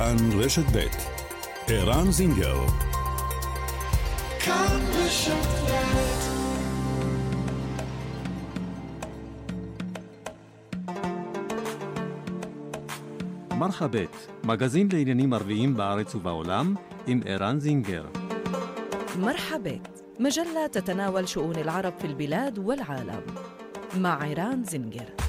כאן רשת ב' ערן זינגר כאן רשת מרחבת, מגזין לעניינים ערביים בארץ ובעולם, עם ערן זינגר. مرحبا مجلة تتناول شؤون العرب في البلاد والعالم مع عيران زنجر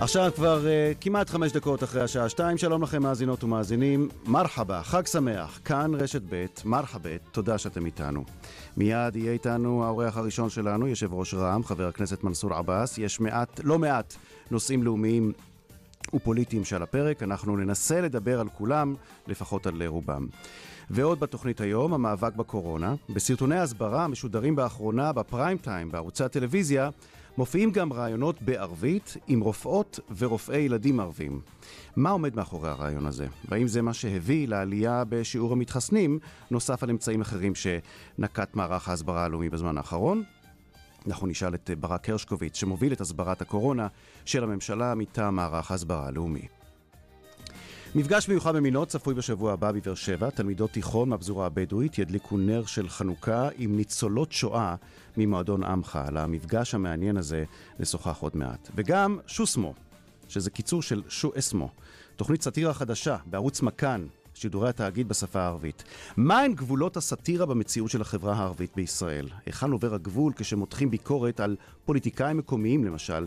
עכשיו כבר uh, כמעט חמש דקות אחרי השעה שתיים, שלום לכם מאזינות ומאזינים, מרחבה, חג שמח, כאן רשת ב', מרחבת, תודה שאתם איתנו. מיד יהיה איתנו האורח הראשון שלנו, יושב ראש רע"מ, חבר הכנסת מנסור עבאס, יש מעט, לא מעט, נושאים לאומיים ופוליטיים שעל הפרק, אנחנו ננסה לדבר על כולם, לפחות על רובם. ועוד בתוכנית היום, המאבק בקורונה. בסרטוני הסברה המשודרים באחרונה בפריים טיים בערוצי הטלוויזיה, מופיעים גם רעיונות בערבית עם רופאות ורופאי ילדים ערבים. מה עומד מאחורי הרעיון הזה? והאם זה מה שהביא לעלייה בשיעור המתחסנים, נוסף על אמצעים אחרים שנקט מערך ההסברה הלאומי בזמן האחרון? אנחנו נשאל את ברק הרשקוביץ, שמוביל את הסברת הקורונה של הממשלה מטעם מערך ההסברה הלאומי. מפגש מיוחד במינו צפוי בשבוע הבא בבאר שבע. תלמידות תיכון מהפזורה הבדואית ידליקו נר של חנוכה עם ניצולות שואה ממועדון עמך. על המפגש המעניין הזה נשוחח עוד מעט. וגם שוסמו, שזה קיצור של שו אסמו, תוכנית סאטירה חדשה בערוץ מכאן, שידורי התאגיד בשפה הערבית. מהן גבולות הסאטירה במציאות של החברה הערבית בישראל? היכן עובר הגבול כשמותחים ביקורת על פוליטיקאים מקומיים למשל?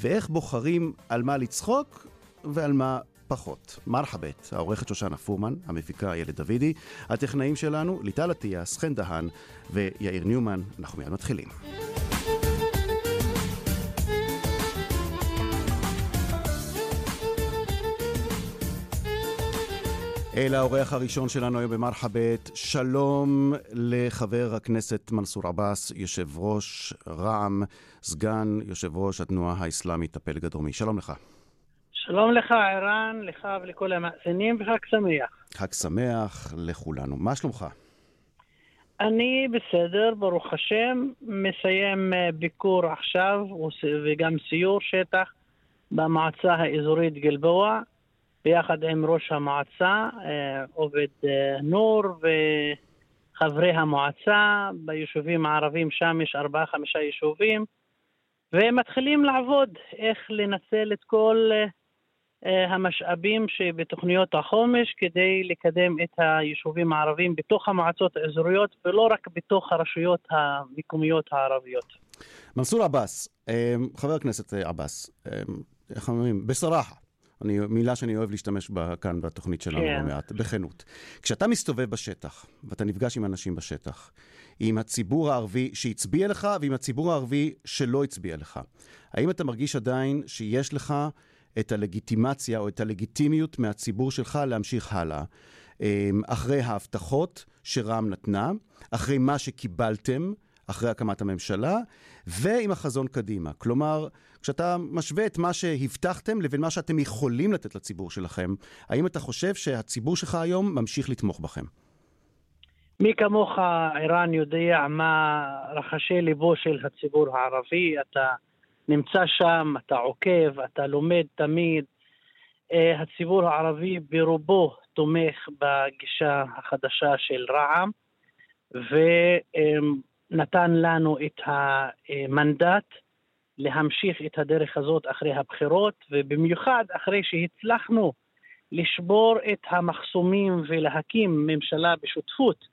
ואיך בוחרים על מה לצחוק ועל מה פחות. מרחבת, העורכת שושנה פורמן, המפיקה איילת דוידי, הטכנאים שלנו, ליטל אטיאס, חן דהן ויאיר ניומן. אנחנו מיד מתחילים. אל האורח הראשון שלנו היום במרחבת, שלום לחבר הכנסת מנסור עבאס, יושב ראש רע"מ, סגן יושב ראש התנועה האסלאמית הפלג הדרומי. שלום לך. שלום לך, ערן, לך ולכל המאזינים, וחג שמח. חג שמח לכולנו. מה שלומך? אני בסדר, ברוך השם. מסיים אה, ביקור עכשיו וגם סיור שטח במועצה האזורית גלבוע, ביחד עם ראש המועצה, אה, עובד אה, נור, וחברי המועצה. ביישובים הערבים שם יש ארבעה-חמישה יישובים, ומתחילים לעבוד איך לנצל את כל המשאבים שבתוכניות החומש כדי לקדם את היישובים הערביים בתוך המועצות האזוריות ולא רק בתוך הרשויות המקומיות הערביות. מנסור עבאס, אה, חבר הכנסת עבאס, אה, איך אומרים? בסרחה. אני, מילה שאני אוהב להשתמש בה כאן בתוכנית שלנו כן. במעט, בכנות. כשאתה מסתובב בשטח, ואתה נפגש עם אנשים בשטח, עם הציבור הערבי שהצביע לך ועם הציבור הערבי שלא הצביע לך, האם אתה מרגיש עדיין שיש לך את הלגיטימציה או את הלגיטימיות מהציבור שלך להמשיך הלאה. אמ, אחרי ההבטחות שרע"מ נתנה, אחרי מה שקיבלתם, אחרי הקמת הממשלה, ועם החזון קדימה. כלומר, כשאתה משווה את מה שהבטחתם לבין מה שאתם יכולים לתת לציבור שלכם, האם אתה חושב שהציבור שלך היום ממשיך לתמוך בכם? מי כמוך, ערן, יודע מה רחשי ליבו של הציבור הערבי. אתה נמצא שם, אתה עוקב, אתה לומד תמיד. Uh, הציבור הערבי ברובו תומך בגישה החדשה של רע"מ ונתן לנו את המנדט להמשיך את הדרך הזאת אחרי הבחירות ובמיוחד אחרי שהצלחנו לשבור את המחסומים ולהקים ממשלה בשותפות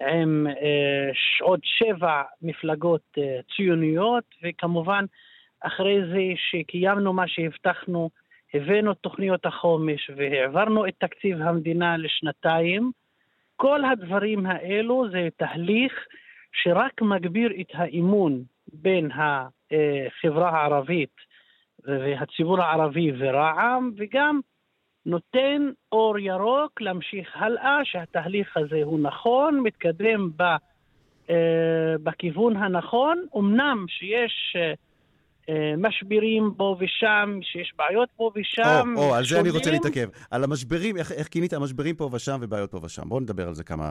עם uh, עוד שבע מפלגות uh, ציוניות וכמובן אחרי זה שקיימנו מה שהבטחנו, הבאנו את תוכניות החומש והעברנו את תקציב המדינה לשנתיים, כל הדברים האלו זה תהליך שרק מגביר את האמון בין החברה הערבית והציבור הערבי ורע"מ, וגם נותן אור ירוק להמשיך הלאה, שהתהליך הזה הוא נכון, מתקדם ב, בכיוון הנכון. אמנם שיש אה, משברים פה ושם, שיש בעיות פה ושם. או, או, על זה אני רוצה. להתעכב. על המשברים, איך, איך כינית? המשברים פה ושם ובעיות פה ושם. בואו נדבר על זה כמה,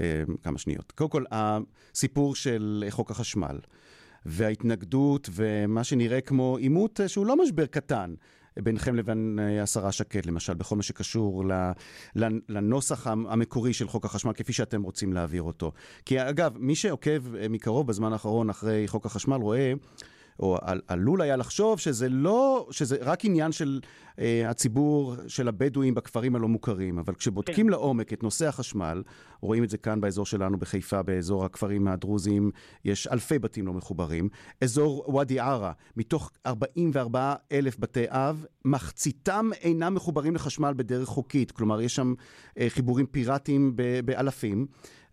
אה, כמה שניות. קודם כל, הסיפור של חוק החשמל, וההתנגדות, ומה שנראה כמו עימות אה, שהוא לא משבר קטן. ביניכם לבין אה, השרה שקד, למשל, בכל מה שקשור לנוסח המקורי של חוק החשמל, כפי שאתם רוצים להעביר אותו. כי אגב, מי שעוקב אה, מקרוב בזמן האחרון אחרי חוק החשמל רואה או על, עלול היה לחשוב שזה לא, שזה רק עניין של אה, הציבור של הבדואים בכפרים הלא מוכרים, אבל כשבודקים כן. לעומק את נושא החשמל, רואים את זה כאן באזור שלנו בחיפה, באזור הכפרים הדרוזיים, יש אלפי בתים לא מחוברים. אזור ואדי עארה, מתוך 44 אלף בתי אב, מחציתם אינם מחוברים לחשמל בדרך חוקית, כלומר יש שם אה, חיבורים פיראטיים באלפים.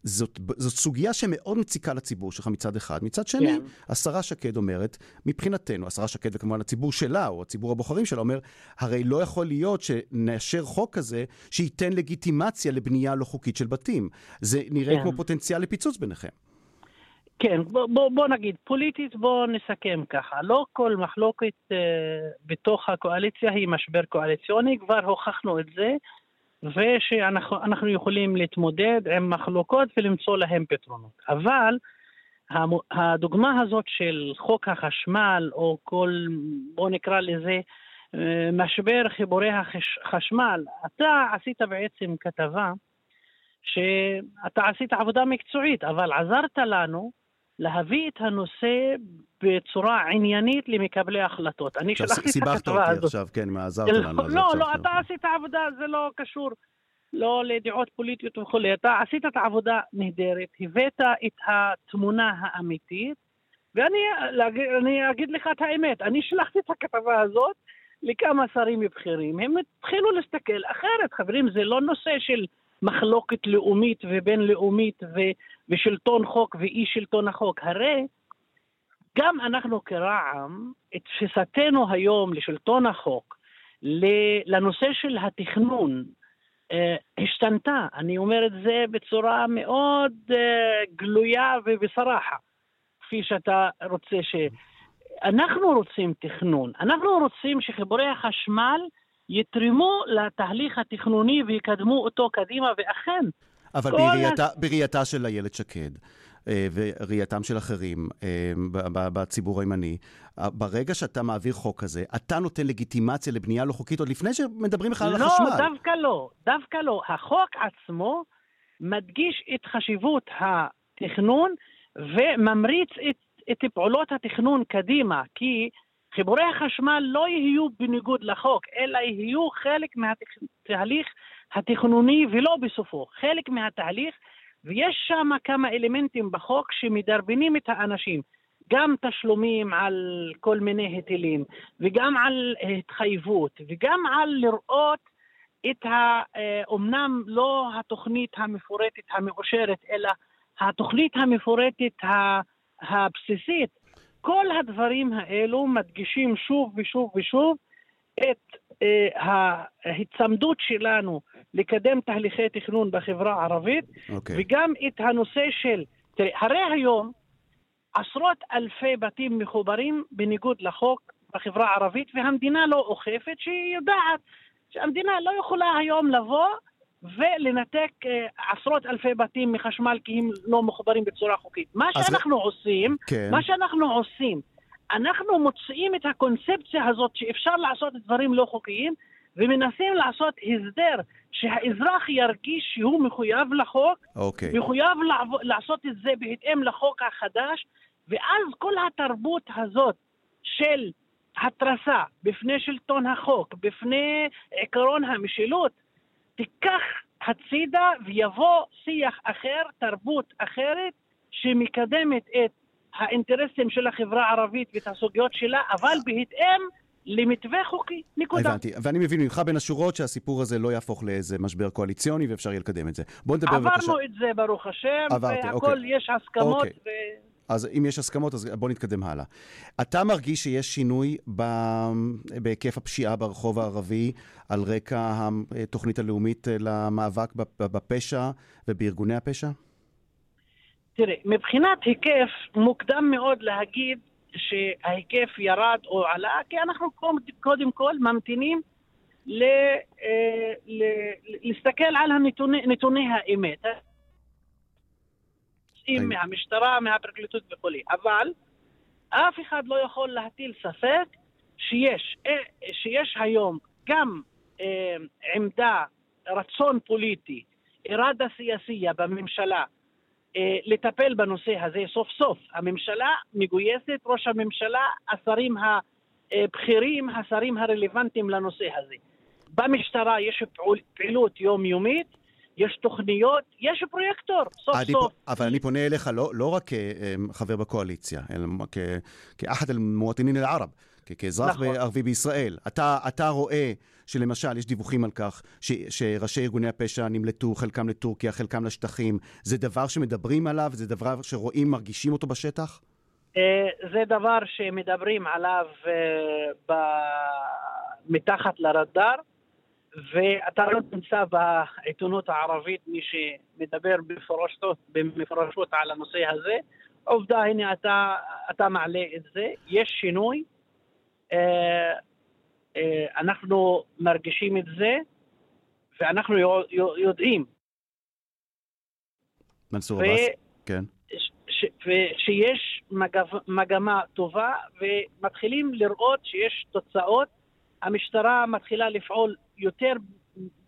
זאת, זאת סוגיה שמאוד מציקה לציבור שלך מצד אחד. מצד שני, כן. השרה שקד אומרת, מבחינתנו, השרה שקד וכמובן הציבור שלה, או הציבור הבוחרים שלה, אומר, הרי לא יכול להיות שנאשר חוק כזה שייתן לגיטימציה לבנייה לא חוקית של בתים. זה נראה כן. כמו פוטנציאל לפיצוץ ביניכם. כן, בוא, בוא, בוא נגיד, פוליטית בוא נסכם ככה, לא כל מחלוקת אה, בתוך הקואליציה היא משבר קואליציוני, כבר הוכחנו את זה. ושאנחנו יכולים להתמודד עם מחלוקות ולמצוא להם פתרונות. אבל הדוגמה הזאת של חוק החשמל, או כל, בוא נקרא לזה, אה, משבר חיבורי החשמל, אתה עשית בעצם כתבה שאתה עשית עבודה מקצועית, אבל עזרת לנו להביא את הנושא בצורה עניינית למקבלי ההחלטות. אני שלחתי את הכתבה הזאת. סיבכת אותי עכשיו, כן, מה עזרת לנו. לא, לא, אתה עשית עבודה, זה לא קשור. לא לדעות פוליטיות וכולי. אתה עשית את העבודה נהדרת, הבאת את התמונה האמיתית, ואני אני אגיד לך את האמת, אני שלחתי את הכתבה הזאת לכמה שרים בכירים, הם התחילו להסתכל אחרת. חברים, זה לא נושא של מחלוקת לאומית ובינלאומית ו- ושלטון חוק ואי שלטון החוק. הרי גם אנחנו כרע"מ, את תפיסתנו היום לשלטון החוק, לנושא של התכנון, אה, השתנתה. אני אומר את זה בצורה מאוד אה, גלויה ובסרחה, כפי שאתה רוצה ש... אנחנו רוצים תכנון, אנחנו רוצים שחיבורי החשמל יתרמו לתהליך התכנוני ויקדמו אותו קדימה, ואכן... אבל בראייתה, הס... בראייתה של איילת שקד, אה, וראייתם של אחרים אה, בציבור הימני, אה, ברגע שאתה מעביר חוק כזה, אתה נותן לגיטימציה לבנייה לא חוקית עוד לפני שמדברים בכלל לא, על החשמל. לא, דווקא לא, דווקא לא. החוק עצמו מדגיש את חשיבות התכנון וממריץ את, את פעולות התכנון קדימה, כי חיבורי החשמל לא יהיו בניגוד לחוק, אלא יהיו חלק מהתהליך התכנוני ולא בסופו. חלק מהתהליך ויש שם כמה אלמנטים בחוק שמדרבנים את האנשים, גם תשלומים על כל מיני היטלים, וגם על התחייבות, וגם על לראות את ה... אומנם לא התוכנית המפורטת המאושרת, אלא התוכנית המפורטת הבסיסית. כל הדברים האלו מדגישים שוב ושוב ושוב את אה, ההיצמדות שלנו לקדם תהליכי תכנון בחברה הערבית, okay. אוקיי. וגם את הנושא של, תראה, הרי היום עשרות אלפי בתים מחוברים בניגוד לחוק בחברה הערבית, והמדינה לא אוכפת, שהיא יודעת שהמדינה לא יכולה היום לבוא ולנתק אה, עשרות אלפי בתים מחשמל כי הם לא מחוברים בצורה חוקית. מה שאנחנו עושים, כן. מה שאנחנו עושים, אנחנו מוצאים את הקונספציה הזאת שאפשר לעשות דברים לא חוקיים ומנסים לעשות הסדר שהאזרח ירגיש שהוא מחויב לחוק, okay. אוקיי. מחויב לעב... לעשות את זה בהתאם לחוק החדש, ואז כל התרבות הזאת של התרסה בפני שלטון החוק, בפני עקרון המשילות, תיקח הצידה ויבוא שיח אחר, תרבות אחרת, שמקדמת את האינטרסים של החברה הערבית ואת הסוגיות שלה, אבל בהתאם למתווה חוקי, נקודה. הבנתי, ואני מבין ממך בין השורות שהסיפור הזה לא יהפוך לאיזה משבר קואליציוני ואפשר יהיה לקדם את זה. בוא נדבר בבקשה. עברנו את זה, ברוך השם, עברתי, והכל אוקיי. יש הסכמות. אוקיי. ו... אז אם יש הסכמות, אז בוא נתקדם הלאה. אתה מרגיש שיש שינוי ב... בהיקף הפשיעה ברחוב הערבי על רקע התוכנית הלאומית למאבק בפשע ובארגוני הפשע? תראה, מבחינת היקף, מוקדם מאוד להגיד שההיקף ירד או עלה, כי אנחנו קודם כל ממתינים ל, אה, ל, להסתכל על הנתוני, נתוני האמת. מהמשטרה, מהפרקליטות וכולי. אבל אף אחד לא יכול להטיל ספק שיש, אה, שיש היום גם אה, עמדה, רצון פוליטי, איראדה סיאסיה בממשלה, אה, לטפל בנושא הזה סוף סוף. הממשלה מגויסת, ראש הממשלה, השרים הבכירים, השרים הרלוונטיים לנושא הזה. במשטרה יש פעילות יומיומית, יש תוכניות, יש פרויקטור, סוף אני, סוף. אבל אני פונה אליך לא, לא רק כחבר בקואליציה, אלא כאחד אל-מואטינין אל-ערב, כאזרח נכון. ערבי בישראל. אתה, אתה רואה שלמשל יש דיווחים על כך ש, שראשי ארגוני הפשע נמלטו, חלקם לטורקיה, חלקם לשטחים. זה דבר שמדברים עליו? זה דבר שרואים, מרגישים אותו בשטח? אה, זה דבר שמדברים עליו אה, מתחת לרדאר. ואתה לא תמצא בעיתונות הערבית מי שמדבר בפרשות, במפרשות על הנושא הזה. עובדה, הנה אתה, אתה מעלה את זה, יש שינוי, אה, אה, אנחנו מרגישים את זה, ואנחנו יודעים. מנסור עבאס, כן. שיש מגמה טובה, ומתחילים לראות שיש תוצאות. המשטרה מתחילה לפעול יותר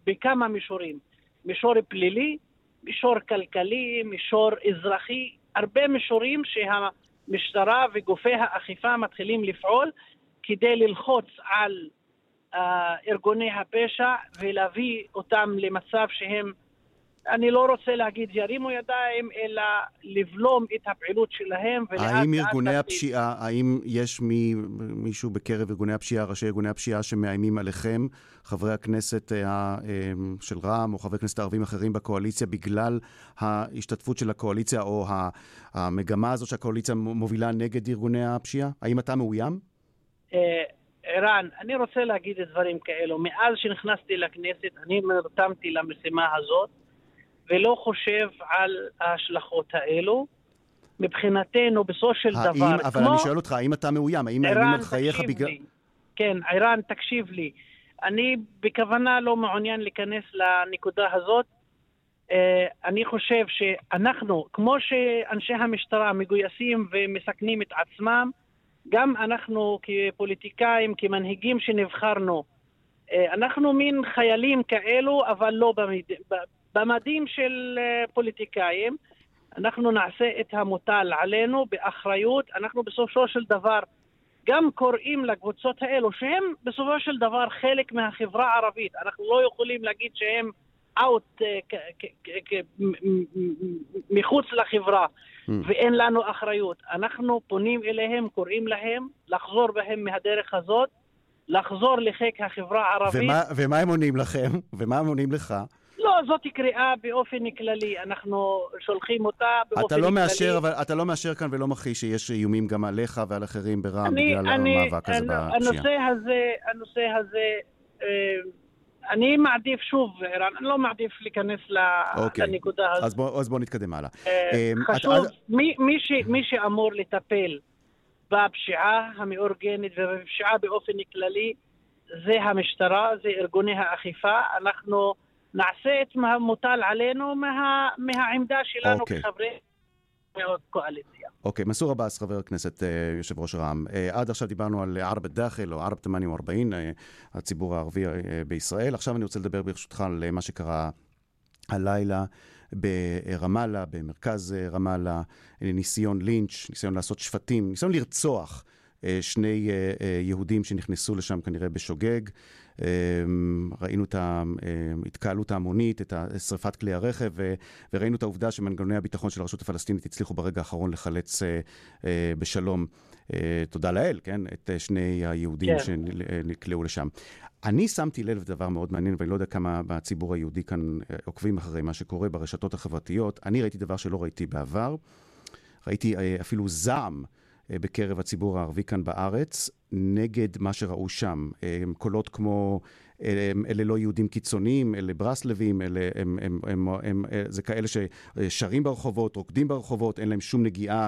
בכמה מישורים. מישור פלילי, מישור כלכלי, מישור אזרחי, הרבה מישורים שהמשטרה וגופי האכיפה מתחילים לפעול כדי ללחוץ על uh, ארגוני הפשע ולהביא אותם למצב שהם אני לא רוצה להגיד ירימו ידיים, אלא לבלום את הפעילות שלהם ולאט. האם ארגוני הפשיעה, האם יש מי, מישהו בקרב ארגוני הפשיעה, ראשי ארגוני הפשיעה שמאיימים עליכם, חברי הכנסת אה, אה, של רע"מ או חברי כנסת ערבים אחרים בקואליציה, בגלל ההשתתפות של הקואליציה או המגמה הזו שהקואליציה מובילה נגד ארגוני הפשיעה? האם אתה מאוים? אה, ערן, אני רוצה להגיד דברים כאלו. מאז שנכנסתי לכנסת, אני נרתמתי למשימה הזאת. ולא חושב על ההשלכות האלו. מבחינתנו, בסופו של האם, דבר, אבל כמו... אני שואל אותך, האם אתה מאוים? האם מאיימים על חייך בגלל... כן, ערן, תקשיב לי. אני בכוונה לא מעוניין להיכנס לנקודה הזאת. Uh, אני חושב שאנחנו, כמו שאנשי המשטרה מגויסים ומסכנים את עצמם, גם אנחנו כפוליטיקאים, כמנהיגים שנבחרנו, uh, אנחנו מין חיילים כאלו, אבל לא במד... במדים של אה, פוליטיקאים. אנחנו נעשה את המוטל עלינו באחריות. אנחנו בסופו של דבר גם קוראים לקבוצות האלו, שהם בסופו של דבר חלק מהחברה הערבית. אנחנו לא יכולים להגיד שהם אאוט, אה, מחוץ לחברה, mm. ואין לנו אחריות. אנחנו פונים אליהם, קוראים להם לחזור בהם מהדרך הזאת, לחזור לחיק החברה הערבית. ומה, ומה הם עונים לכם? ומה הם עונים לך? לא, זאת קריאה באופן כללי, אנחנו שולחים אותה באופן אתה לא כללי. מאשר, אבל אתה לא מאשר כאן ולא מכחיש שיש איומים גם עליך ועל אחרים ברע"מ בגלל אני, המאבק הזה בפשיעה. הנושא הזה, הנושא הזה, אה, אני מעדיף שוב, ערן, אני לא מעדיף להיכנס אוקיי. לנקודה הזאת. אז בוא, אז בוא נתקדם הלאה. אה, אמ, חשוב, את, מי, מי, ש, מי שאמור לטפל בפשיעה המאורגנת ובפשיעה באופן כללי, זה המשטרה, זה ארגוני האכיפה. אנחנו... נעשה את המוטל עלינו מה, מהעמדה שלנו okay. כחברי קואליציה. אוקיי, okay, מנסור עבאס, חבר הכנסת, אה, יושב ראש רע"מ. אה, עד עכשיו דיברנו על ערב א-דאחל או ערב 80 אה, הציבור הערבי בישראל. עכשיו אני רוצה לדבר ברשותך על מה שקרה הלילה. ברמאללה, במרכז רמאללה, ניסיון לינץ', ניסיון לעשות שפטים, ניסיון לרצוח שני יהודים שנכנסו לשם כנראה בשוגג. אמ, ראינו את ההתקהלות ההמונית, את שרפת כלי הרכב, וראינו את העובדה שמנגנוני הביטחון של הרשות הפלסטינית הצליחו ברגע האחרון לחלץ אה, אה, בשלום, אה, תודה לאל, כן, את שני היהודים כן. שנקלעו לשם. אני שמתי לב לדבר מאוד מעניין, ואני לא יודע כמה בציבור היהודי כאן עוקבים אחרי מה שקורה ברשתות החברתיות. אני ראיתי דבר שלא ראיתי בעבר. ראיתי אפילו זעם בקרב הציבור הערבי כאן בארץ, נגד מה שראו שם. קולות כמו אלה לא יהודים קיצוניים, אלה ברסלבים, אלה הם, הם, הם, הם, הם, זה כאלה ששרים ברחובות, רוקדים ברחובות, אין להם שום נגיעה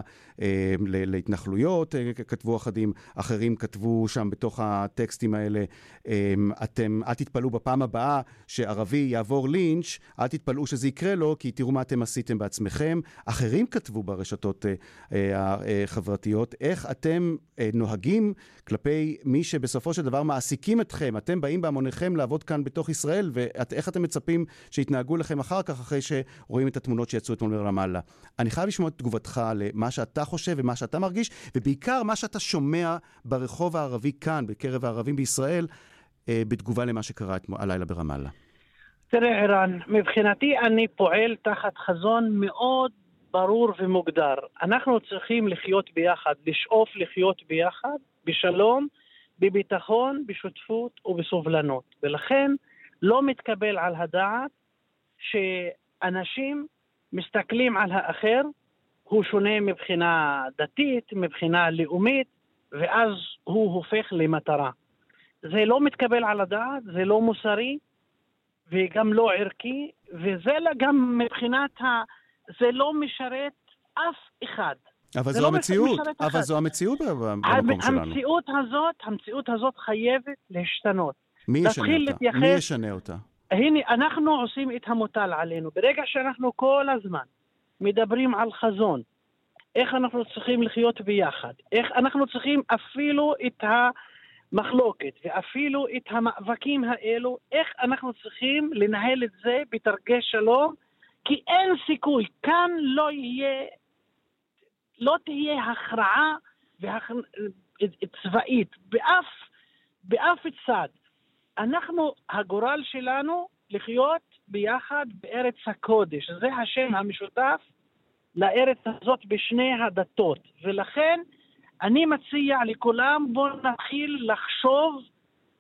להתנחלויות, כתבו אחדים. אחרים כתבו שם בתוך הטקסטים האלה, אתם, אל תתפלאו בפעם הבאה שערבי יעבור לינץ', אל תתפלאו שזה יקרה לו, כי תראו מה אתם עשיתם בעצמכם. אחרים כתבו ברשתות החברתיות, איך אתם נוהגים כלפי מי שבסופו של דבר מעסיקים אתכם. אתם באים בהמוניכם לעבוד כאן בתוך ישראל, ואיך אתם מצפים שיתנהגו לכם אחר כך, אחרי שרואים את התמונות שיצאו אתמול מרמאללה. אני חייב לשמוע את תגובתך למה שאתה חושב ומה שאתה מרגיש, ובעיקר מה שאתה שומע ברחוב הערבי כאן, בקרב הערבים בישראל, אה, בתגובה למה שקרה הלילה ברמאללה. תראה, ערן, מבחינתי אני פועל תחת חזון מאוד ברור ומוגדר. אנחנו צריכים לחיות ביחד, לשאוף לחיות ביחד, בשלום, בביטחון, בשותפות ובסובלנות. ולכן לא מתקבל על הדעת שאנשים מסתכלים על האחר, הוא שונה מבחינה דתית, מבחינה לאומית, ואז הוא הופך למטרה. זה לא מתקבל על הדעת, זה לא מוסרי וגם לא ערכי, וזה גם מבחינת ה... זה לא משרת אף אחד. אבל זו לא המציאות, אבל זו המציאות במקום שלנו. המציאות הזאת, המציאות הזאת חייבת להשתנות. מי ישנה אותה? להתייחס... מי ישנה אותה? הנה, אנחנו עושים את המוטל עלינו. ברגע שאנחנו כל הזמן מדברים על חזון, איך אנחנו צריכים לחיות ביחד, איך אנחנו צריכים אפילו את המחלוקת ואפילו את המאבקים האלו, איך אנחנו צריכים לנהל את זה בתרגי שלום, כי אין סיכוי, כאן לא יהיה לא תהיה הכרעה והכ... צבאית באף, באף צד. אנחנו, הגורל שלנו לחיות ביחד בארץ הקודש. זה השם המשותף לארץ הזאת בשני הדתות. ולכן אני מציע לכולם, בואו נתחיל לחשוב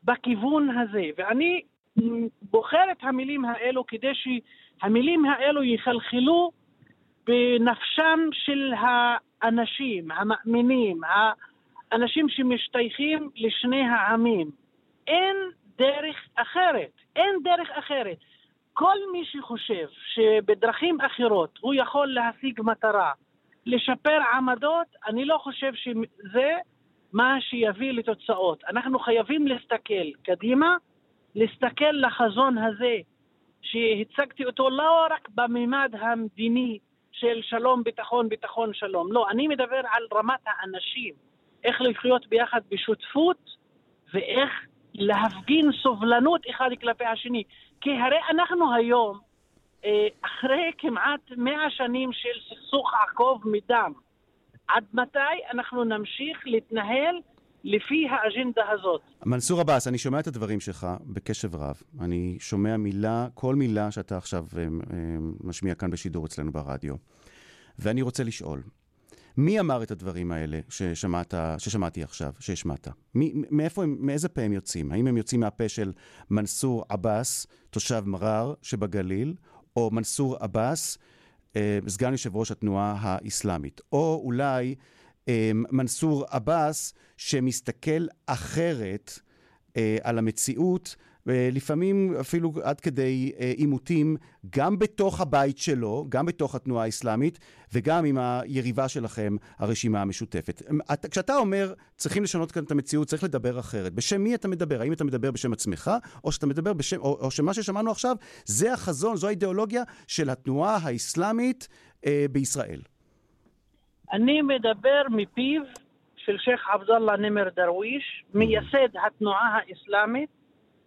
בכיוון הזה. ואני בוחר את המילים האלו כדי שהמילים האלו יחלחלו בנפשם של האנשים, המאמינים, האנשים שמשתייכים לשני העמים. אין דרך אחרת, אין דרך אחרת. כל מי שחושב שבדרכים אחרות הוא יכול להשיג מטרה, לשפר עמדות, אני לא חושב שזה מה שיביא לתוצאות. אנחנו חייבים להסתכל קדימה, להסתכל לחזון הזה שהצגתי אותו לא רק בממד המדיני, של שלום, ביטחון, ביטחון, שלום. לא, אני מדבר על רמת האנשים, איך לחיות ביחד בשותפות ואיך להפגין סובלנות אחד כלפי השני. כי הרי אנחנו היום, אה, אחרי כמעט מאה שנים של סכסוך עקוב מדם, עד מתי אנחנו נמשיך להתנהל לפי האג'נדה הזאת. מנסור עבאס, אני שומע את הדברים שלך בקשב רב. אני שומע מילה, כל מילה שאתה עכשיו אה, אה, משמיע כאן בשידור אצלנו ברדיו. ואני רוצה לשאול, מי אמר את הדברים האלה ששמעת, ששמעתי עכשיו, שהשמעת? מאיפה הם, מאיזה פה הם יוצאים? האם הם יוצאים מהפה של מנסור עבאס, תושב מרר שבגליל, או מנסור עבאס, אה, סגן יושב ראש התנועה האסלאמית? או אולי מנסור עבאס, שמסתכל אחרת אה, על המציאות, לפעמים אפילו עד כדי אה, עימותים, גם בתוך הבית שלו, גם בתוך התנועה האסלאמית, וגם עם היריבה שלכם, הרשימה המשותפת. כשאתה אומר, צריכים לשנות כאן את המציאות, צריך לדבר אחרת, בשם מי אתה מדבר? האם אתה מדבר בשם עצמך, או שאתה מדבר בשם, או, או שמה ששמענו עכשיו, זה החזון, זו האידיאולוגיה של התנועה האסלאמית אה, בישראל? אני מדבר מפיו של שייח' עבדאללה נימר דרוויש, מייסד התנועה האסלאמית,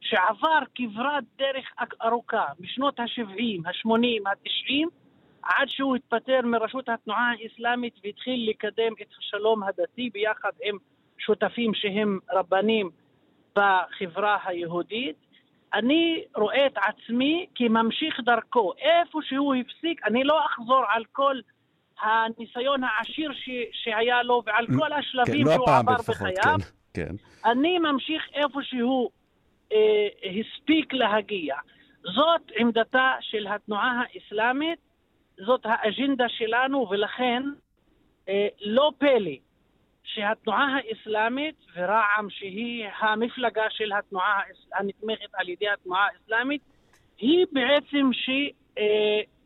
שעבר כברת דרך ארוכה בשנות ה-70, ה-80, ה-90, עד שהוא התפטר מראשות התנועה האסלאמית והתחיל לקדם את השלום הדתי ביחד עם שותפים שהם רבנים בחברה היהודית. אני רואה את עצמי כממשיך דרכו. איפה שהוא הפסיק, אני לא אחזור על כל הניסיון העשיר ש, שהיה לו ועל כל השלבים כן, לא שהוא עבר בחייו. כן, כן. אני ממשיך איפה שהוא אה, הספיק להגיע. זאת עמדתה של התנועה האסלאמית, זאת האג'נדה שלנו, ולכן אה, לא פלא שהתנועה האסלאמית ורע"מ, שהיא המפלגה של התנועה הנתמכת על ידי התנועה האסלאמית, היא בעצם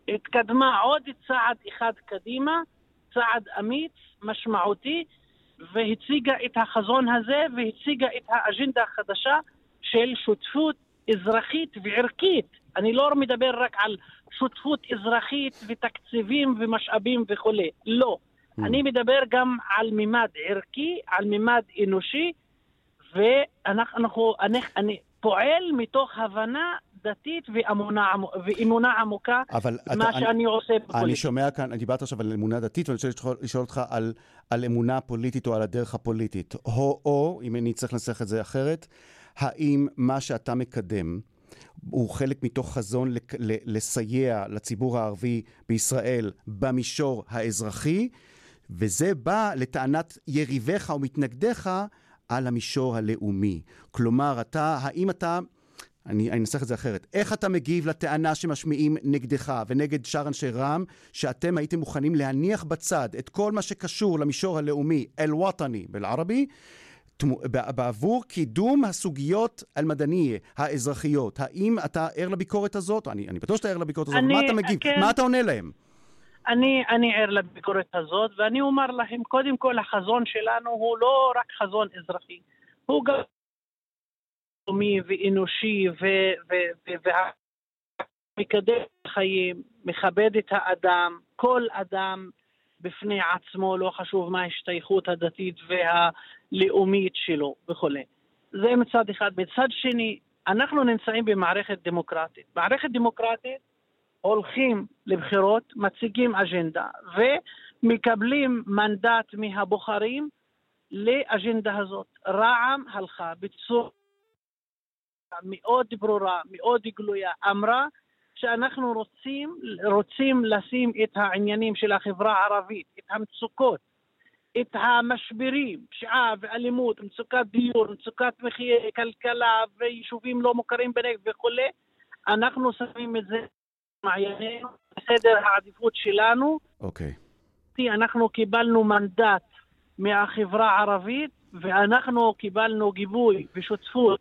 שהתקדמה עוד צעד אחד קדימה, צעד אמיץ, משמעותי, והציגה את החזון הזה והציגה את האג'נדה החדשה של שותפות אזרחית וערכית. אני לא מדבר רק על שותפות אזרחית ותקציבים ומשאבים וכולי, לא. Mm. אני מדבר גם על מימד ערכי, על מימד אנושי, ואנחנו, אני, אני פועל מתוך הבנה דתית ואמונה, ואמונה עמוקה, אבל מה אתה, שאני אני, עושה בפוליטיקה. אני שומע כאן, אני דיברת עכשיו על אמונה דתית, ואני רוצה לשאול, אותך על, על אמונה פוליטית או על הדרך הפוליטית. או, או, אם אני צריך לנסח את זה אחרת, האם מה שאתה מקדם הוא חלק מתוך חזון לסייע לציבור הערבי בישראל במישור האזרחי, וזה בא לטענת יריביך או מתנגדיך על המישור הלאומי. כלומר, אתה, האם אתה... אני אנסח את זה אחרת. איך אתה מגיב לטענה שמשמיעים נגדך ונגד שאר אנשי רע"מ, שאתם הייתם מוכנים להניח בצד את כל מה שקשור למישור הלאומי, אל-וואטני באל-ערבי, בעבור קידום הסוגיות אל-מדניה, האזרחיות. האם אתה ער לביקורת הזאת? אני, אני בטוח שאתה ער לביקורת הזאת. אני, מה אתה מגיב? כן. מה אתה עונה להם? אני, אני ער לביקורת הזאת, ואני אומר להם, קודם כל החזון שלנו הוא לא רק חזון אזרחי, הוא גם לאומי ואנושי ומקדם חיים, מכבד את האדם, כל אדם בפני עצמו, לא חשוב מה ההשתייכות הדתית והלאומית שלו וכולי. זה מצד אחד. מצד שני, אנחנו נמצאים במערכת דמוקרטית. מערכת דמוקרטית הולכים לבחירות, מציגים אג'נדה ומקבלים מנדט מהבוחרים לאג'נדה הזאת. רע"מ הלכה בצורה מאוד ברורה, מאוד גלויה, אמרה שאנחנו רוצים, רוצים לשים את העניינים של החברה הערבית, את המצוקות, את המשברים, פשיעה ואלימות, מצוקת דיור, מצוקת מחיי כלכלה ויישובים לא מוכרים בנגב וכולי, אנחנו שמים את זה במעיינינו, בסדר העדיפות שלנו. אוקיי. כי אנחנו קיבלנו מנדט מהחברה הערבית ואנחנו קיבלנו גיבוי ושותפות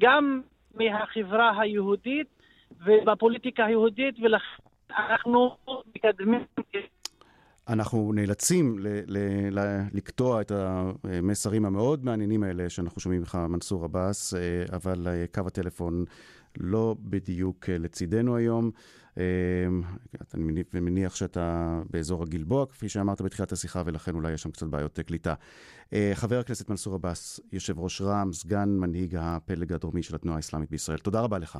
גם מהחברה היהודית ובפוליטיקה היהודית, ולכן אנחנו מקדמים... אנחנו נאלצים ל- ל- ל- לקטוע את המסרים המאוד מעניינים האלה שאנחנו שומעים ממך, מנסור עבאס, אה, אבל אה, קו הטלפון לא בדיוק אה, לצידנו היום. אני מניח שאתה באזור הגלבוע, כפי שאמרת בתחילת השיחה, ולכן אולי יש שם קצת בעיות קליטה. חבר הכנסת מנסור עבאס, יושב ראש רע"מ, סגן מנהיג הפלג הדרומי של התנועה האסלאמית בישראל, תודה רבה לך.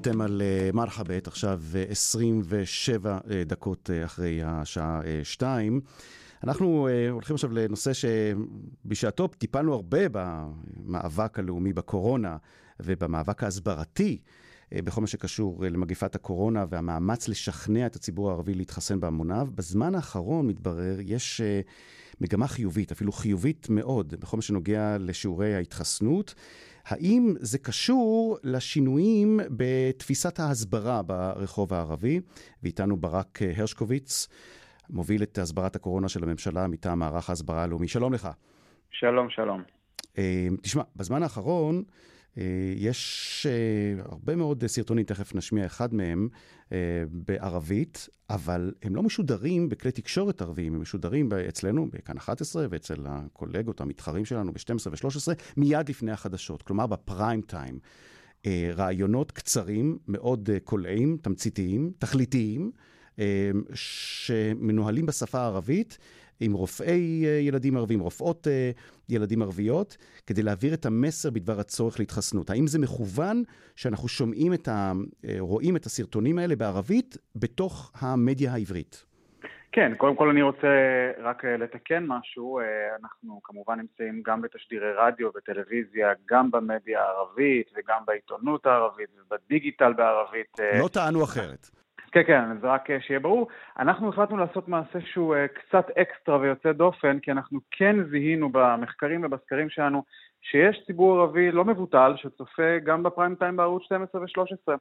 אתם על uh, מרחבת, עכשיו uh, 27 uh, דקות uh, אחרי השעה 2. אנחנו הולכים עכשיו לנושא שבשעתו טיפלנו הרבה במאבק הלאומי בקורונה ובמאבק ההסברתי בכל מה שקשור למגפת הקורונה והמאמץ לשכנע את הציבור הערבי להתחסן בהמוניו. בזמן האחרון, מתברר, יש מגמה חיובית, אפילו חיובית מאוד, בכל מה שנוגע לשיעורי ההתחסנות. האם זה קשור לשינויים בתפיסת ההסברה ברחוב הערבי? ואיתנו ברק הרשקוביץ, מוביל את הסברת הקורונה של הממשלה מטעם מערך ההסברה הלאומי. שלום לך. שלום, שלום. תשמע, בזמן האחרון אה, יש אה, הרבה מאוד סרטונים, תכף נשמיע אחד מהם, אה, בערבית, אבל הם לא משודרים בכלי תקשורת ערביים, הם משודרים אצלנו, בכאן 11, ואצל הקולגות, המתחרים שלנו ב-12 ו-13, מיד לפני החדשות, כלומר בפריים טיים. רעיונות קצרים, מאוד קולעים, תמציתיים, תכליתיים, שמנוהלים בשפה הערבית, עם רופאי אה, ילדים ערבים, רופאות אה, ילדים ערביות, כדי להעביר את המסר בדבר הצורך להתחסנות. האם זה מכוון שאנחנו שומעים את ה... אה, רואים את הסרטונים האלה בערבית בתוך המדיה העברית? כן, קודם כל אני רוצה רק לתקן משהו. אנחנו כמובן נמצאים גם בתשדירי רדיו וטלוויזיה, גם במדיה הערבית וגם בעיתונות הערבית ובדיגיטל בערבית. לא טענו אחרת. כן, כן, זה רק אה, שיהיה ברור. אנחנו החלטנו לעשות מעשה שהוא אה, קצת אקסטרה ויוצא דופן, כי אנחנו כן זיהינו במחקרים ובסקרים שלנו שיש ציבור ערבי לא מבוטל שצופה גם בפריים טיים בערוץ 12 ו-13.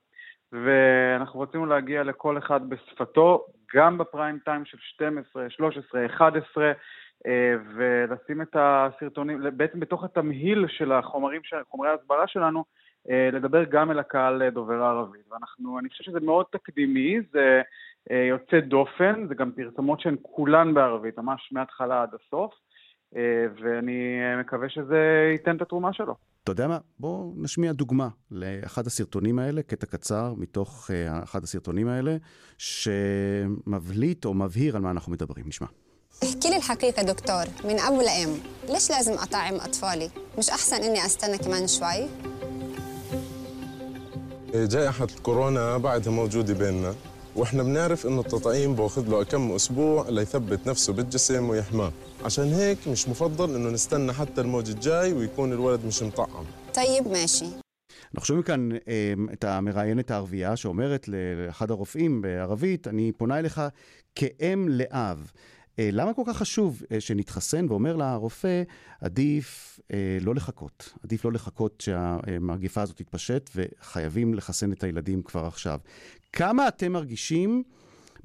ואנחנו רצינו להגיע לכל אחד בשפתו, גם בפריים טיים של 12, 13, 11, ולשים את הסרטונים, בעצם בתוך התמהיל של החומרים, חומרי ההסברה שלנו, לדבר גם אל הקהל אה, דובר הערבית. ואנחנו, אני חושב שזה מאוד תקדימי, זה אה, יוצא דופן, זה גם פרסומות שהן כולן בערבית, ממש מההתחלה עד הסוף. ואני מקווה שזה ייתן את התרומה שלו. אתה יודע מה? בואו נשמיע דוגמה לאחד הסרטונים האלה, קטע קצר מתוך אחד הסרטונים האלה, שמבליט או מבהיר על מה אנחנו מדברים. נשמע. احكي لي الحقيقة دكتور من أول أم ليش لازم أطعم أطفالي؟ مش أحسن إني أستنى كمان شوي؟ جائحة الكورونا بعدها موجودة بيننا واحنا بنعرف انه التطعيم باخذ له كم اسبوع ليثبت نفسه بالجسم ويحماه عشان هيك مش مفضل انه نستنى حتى الموج الجاي ويكون الولد مش مطعم طيب ماشي אנחנו שומעים כאן אה, את המראיינת הערבייה שאומרת לאחד הרופאים בערבית, אני פונה אליך כאם לאב. אה, למה כל כך חשוב אה, שנתחסן? ואומר לרופא, עדיף אה, לא לחכות. עדיף לא לחכות שהמגפה הזאת תתפשט, וחייבים לחסן את הילדים כבר עכשיו. כמה אתם מרגישים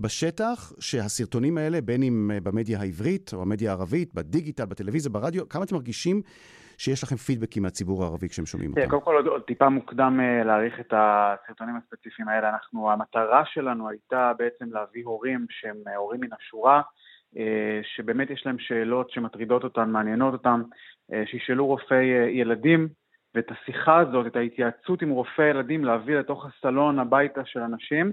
בשטח שהסרטונים האלה, בין אם במדיה העברית או המדיה הערבית, בדיגיטל, בטלוויזיה, ברדיו, כמה אתם מרגישים שיש לכם פידבקים מהציבור הערבי כשהם שומעים אותם? קודם כל, עוד, עוד טיפה מוקדם להעריך את הסרטונים הספציפיים האלה. אנחנו, המטרה שלנו הייתה בעצם להביא הורים שהם הורים מן השורה. אה, שבאמת יש להם שאלות שמטרידות אותם, מעניינות אותם, אה, שישאלו רופאי אה, ילדים, ואת השיחה הזאת, את ההתייעצות עם רופאי ילדים, להביא לתוך הסלון הביתה של אנשים.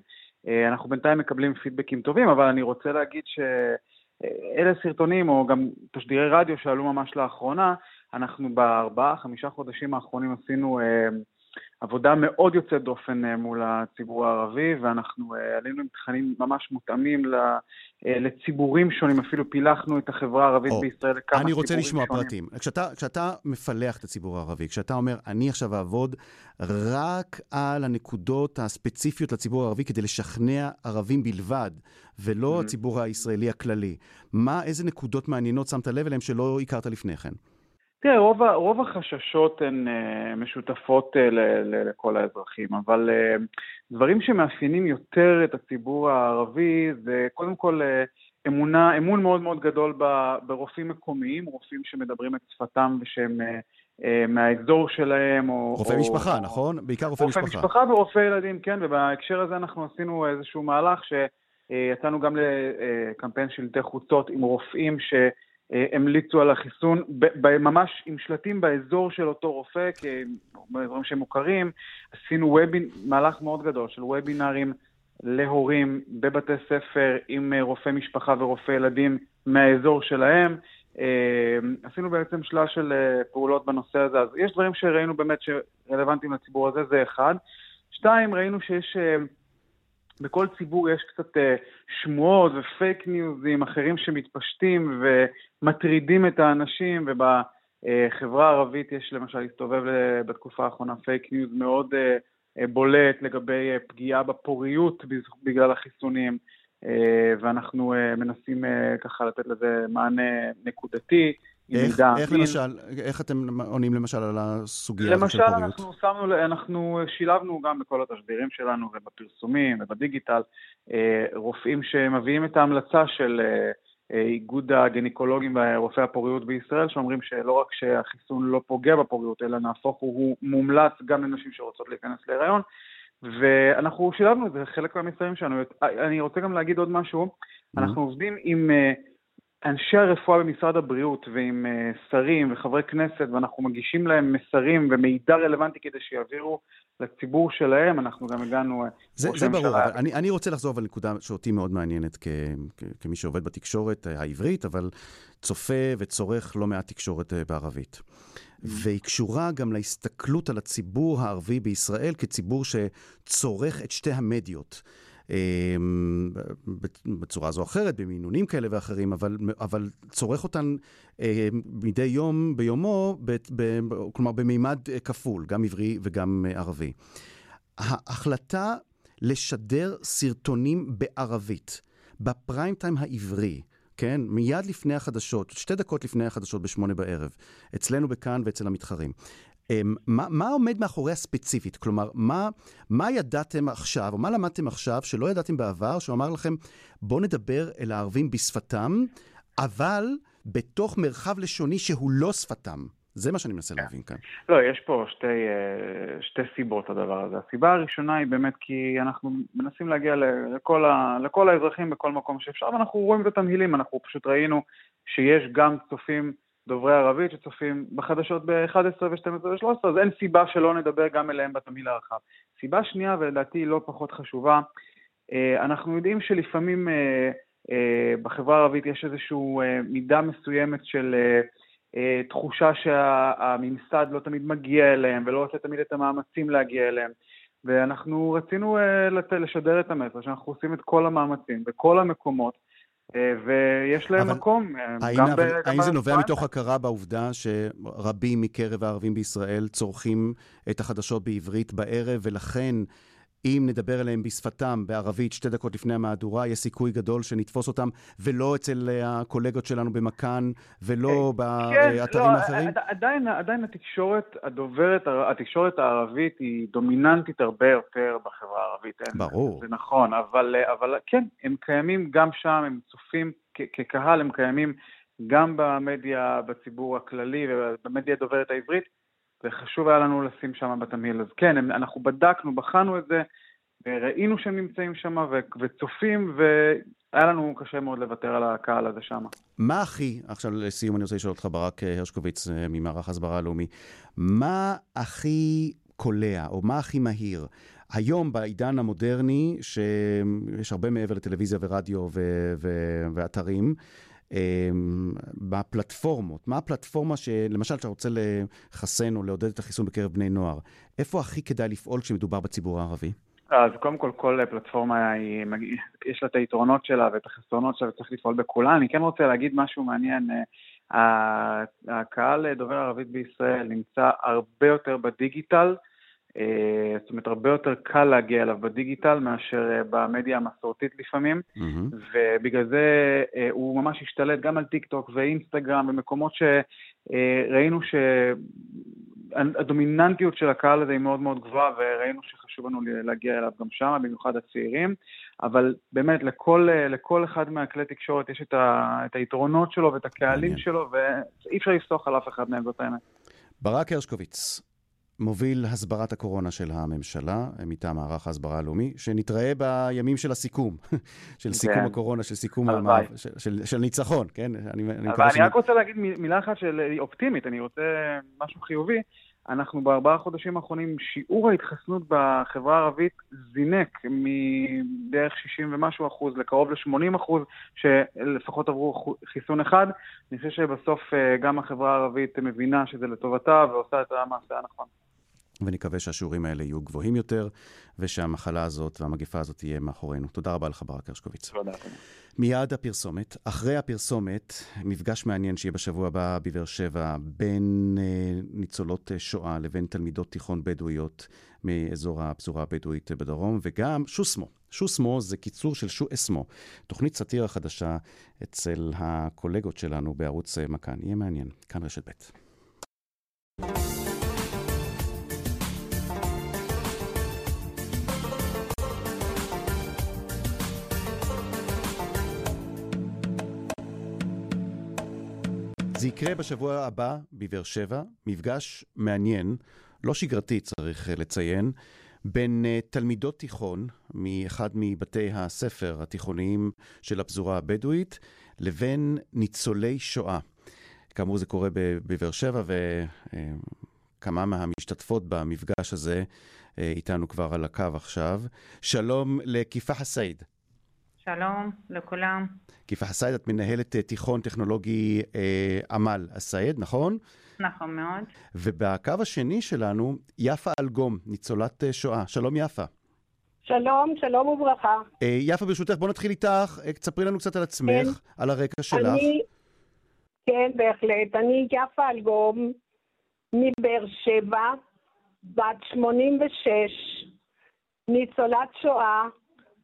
אנחנו בינתיים מקבלים פידבקים טובים, אבל אני רוצה להגיד שאלה סרטונים, או גם תשדירי רדיו שעלו ממש לאחרונה, אנחנו בארבעה, חמישה חודשים האחרונים עשינו עבודה מאוד יוצאת דופן אה, מול הציבור הערבי, ואנחנו אה, עלינו עם תכנים ממש מותאמים אה, לציבורים שונים, אפילו פילחנו את החברה הערבית או, בישראל לכמה ציבורים שונים. אני רוצה לשמוע שונים. פרטים. כשאתה, כשאתה מפלח את הציבור הערבי, כשאתה אומר, אני עכשיו אעבוד רק על הנקודות הספציפיות לציבור הערבי כדי לשכנע ערבים בלבד, ולא mm-hmm. הציבור הישראלי הכללי, מה, איזה נקודות מעניינות שמת לב אליהן שלא הכרת לפני כן? תראה, רוב, רוב החששות הן uh, משותפות ל, ל, לכל האזרחים, אבל uh, דברים שמאפיינים יותר את הציבור הערבי זה קודם כל אמונה, אמון מאוד מאוד גדול ברופאים מקומיים, רופאים שמדברים את שפתם ושהם מהאזור שלהם. או, רופאי או, משפחה, או, נכון? בעיקר רופאי משפחה. רופאי משפחה ורופאי ילדים, כן, ובהקשר הזה אנחנו עשינו איזשהו מהלך שיצאנו גם לקמפיין שלטי חוצות עם רופאים ש... אה, המליצו על החיסון, ממש עם שלטים באזור של אותו רופא, באזורים שהם מוכרים. עשינו וובינ, מהלך מאוד גדול של וובינארים להורים בבתי ספר עם אה, רופא משפחה ורופא ילדים מהאזור שלהם. אה, עשינו בעצם שלל של פעולות בנושא הזה, אז יש דברים שראינו באמת שרלוונטיים לציבור הזה, זה אחד. שתיים, ראינו שיש בכל ציבור יש קצת uh, שמועות ופייק ניוזים אחרים שמתפשטים ומטרידים את האנשים, ובחברה הערבית יש למשל, הסתובב בתקופה האחרונה פייק ניוז מאוד בולט לגבי פגיעה בפוריות בגלל החיסונים, ואנחנו מנסים ככה לתת לזה מענה נקודתי. איך, איך למשל, איך אתם עונים למשל על הסוגיה הזאת של פוריות? למשל, אנחנו שמנו, אנחנו שילבנו גם בכל התשדירים שלנו ובפרסומים ובדיגיטל אה, רופאים שמביאים את ההמלצה של אה, אה, איגוד הגינקולוגים ורופאי הפוריות בישראל, שאומרים שלא רק שהחיסון לא פוגע בפוריות, אלא נהפוך הוא, הוא מומלץ גם לנשים שרוצות להיכנס להיריון. ואנחנו שילבנו את זה, חלק מהמסרים שלנו. אני רוצה גם להגיד עוד משהו, mm-hmm. אנחנו עובדים עם... אנשי הרפואה במשרד הבריאות ועם uh, שרים וחברי כנסת, ואנחנו מגישים להם מסרים ומידע רלוונטי כדי שיעבירו לציבור שלהם, אנחנו גם הגענו... אה, זה, זה ברור, אבל אני, אני רוצה לחזור על נקודה שאותי מאוד מעניינת כ, כ, כמי שעובד בתקשורת אה, העברית, אבל צופה וצורך לא מעט תקשורת בערבית. Mm-hmm. והיא קשורה גם להסתכלות על הציבור הערבי בישראל כציבור שצורך את שתי המדיות. אמ, בצורה זו או אחרת, במינונים כאלה ואחרים, אבל, אבל צורך אותן אה, מדי יום ביומו, ב, ב, כלומר במימד אה, כפול, גם עברי וגם אה, ערבי. ההחלטה לשדר סרטונים בערבית בפריים טיים העברי, כן? מיד לפני החדשות, שתי דקות לפני החדשות בשמונה בערב, אצלנו בכאן ואצל המתחרים. אמ, מה, מה עומד מאחוריה ספציפית? כלומר, מה, מה ידעתם עכשיו, או מה למדתם עכשיו שלא ידעתם בעבר, שאמר לכם, בואו נדבר אל הערבים בשפתם, אבל בתוך מרחב לשוני שהוא לא שפתם. זה מה שאני מנסה להבין כאן. לא, יש פה שתי, אה, שתי סיבות לדבר הזה. הסיבה הראשונה היא באמת כי אנחנו מנסים להגיע לכל, ה, לכל האזרחים בכל מקום שאפשר, ואנחנו רואים את התמהילים, אנחנו פשוט ראינו שיש גם צופים דוברי ערבית שצופים בחדשות ב-11 ו-12 ו-13, אז אין סיבה שלא נדבר גם אליהם בתמהיל הרחב. סיבה שנייה, ולדעתי לא פחות חשובה, אה, אנחנו יודעים שלפעמים אה, בחברה הערבית יש איזושהי מידה מסוימת של... אה, תחושה שהממסד לא תמיד מגיע אליהם ולא עושה תמיד את המאמצים להגיע אליהם. ואנחנו רצינו אה, לשדר את המסר שאנחנו עושים את כל המאמצים בכל המקומות, אה, ויש להם אבל מקום. האם, גם אבל, ב- האם גם זה נובע מתוך הכרה בעובדה שרבים מקרב הערבים בישראל צורכים את החדשות בעברית בערב, ולכן אם נדבר אליהם בשפתם, בערבית, שתי דקות לפני המהדורה, יש סיכוי גדול שנתפוס אותם, ולא אצל אה, הקולגות שלנו במכאן, ולא כן, באתרים לא, האחרים? עד- עדיין, עדיין התקשורת הדוברת, התקשורת הערבית היא דומיננטית הרבה יותר בחברה הערבית. ברור. זה נכון, אבל, אבל כן, הם קיימים גם שם, הם צופים כקהל, הם קיימים גם במדיה, בציבור הכללי ובמדיה הדוברת העברית, וחשוב היה לנו לשים שם בתמהיל. אז כן, הם, אנחנו בדקנו, בחנו את זה, וראינו שהם נמצאים שם וצופים, והיה לנו קשה מאוד לוותר על הקהל הזה שם. מה הכי, עכשיו לסיום אני רוצה לשאול אותך, ברק אה, הרשקוביץ אה, ממערך ההסברה הלאומי, מה הכי קולע, או מה הכי מהיר? היום, בעידן המודרני, שיש הרבה מעבר לטלוויזיה ורדיו ו- ו- ואתרים, בפלטפורמות, מה הפלטפורמה שלמשל אתה רוצה לחסן או לעודד את החיסון בקרב בני נוער, איפה הכי כדאי לפעול כשמדובר בציבור הערבי? אז קודם כל, כל פלטפורמה, היא, יש לה את היתרונות שלה ואת החסרונות שלה וצריך לפעול בכולה. אני כן רוצה להגיד משהו מעניין. אה, הקהל דובר ערבית בישראל נמצא הרבה יותר בדיגיטל, זאת אומרת, הרבה יותר קל להגיע אליו בדיגיטל מאשר אה, במדיה המסורתית לפעמים, Mm-hmm. ובגלל זה הוא ממש השתלט גם על טיק טוק ואינסטגרם, במקומות שראינו שהדומיננטיות של הקהל הזה היא מאוד מאוד גבוהה, וראינו שחשוב לנו להגיע אליו גם שם, במיוחד הצעירים, אבל באמת לכל, לכל אחד מהכלי תקשורת יש את, ה, את היתרונות שלו ואת הקהלים שלו, ואי אפשר לפסוח על אף אחד מהם, זאת האמת. ברק הרשקוביץ, מוביל הסברת הקורונה של הממשלה, מטעם מערך ההסברה הלאומי, שנתראה בימים של הסיכום, של סיכום כן. הקורונה, של סיכום. המעבר, של, של, של ניצחון, כן? אני, אני אבל אני רק רוצה להגיד מילה אחת של אופטימית, אני רוצה משהו חיובי. אנחנו בארבעה חודשים האחרונים, שיעור ההתחסנות בחברה הערבית זינק מבערך 60 ומשהו אחוז לקרוב ל-80 אחוז, שלפחות עברו חיסון אחד. אני חושב שבסוף אה, גם החברה הערבית מבינה שזה לטובתה ועושה את המעשה הנכון. ונקווה שהשיעורים האלה יהיו גבוהים יותר, ושהמחלה הזאת והמגפה הזאת תהיה מאחורינו. תודה רבה לך, ברק הרשקוביץ. תודה. מיד הפרסומת. אחרי הפרסומת, מפגש מעניין שיהיה בשבוע הבא בבאר שבע בין אה, ניצולות שואה לבין תלמידות תיכון בדואיות מאזור הפזורה הבדואית בדרום, וגם שוסמו. שוסמו זה קיצור של שו אסמו, תוכנית סאטירה חדשה אצל הקולגות שלנו בערוץ מכאן. יהיה מעניין. כאן רשת ב'. זה יקרה בשבוע הבא בבאר שבע, מפגש מעניין, לא שגרתי צריך לציין, בין uh, תלמידות תיכון מאחד מבתי הספר התיכוניים של הפזורה הבדואית לבין ניצולי שואה. כאמור זה קורה בבאר שבע וכמה מהמשתתפות במפגש הזה איתנו כבר על הקו עכשיו. שלום לכיפה חסייד. שלום לכולם. כיפה חסייד, את מנהלת תיכון טכנולוגי אה, עמל א-סייד, נכון? נכון מאוד. ובקו השני שלנו, יפה אלגום, ניצולת שואה. שלום יפה. שלום, שלום וברכה. אה, יפה, ברשותך, בוא נתחיל איתך. אה, תספרי לנו קצת על עצמך, כן. על הרקע שלך. אני, כן, בהחלט. אני יפה אלגום, מבאר שבע, בת 86, ניצולת שואה,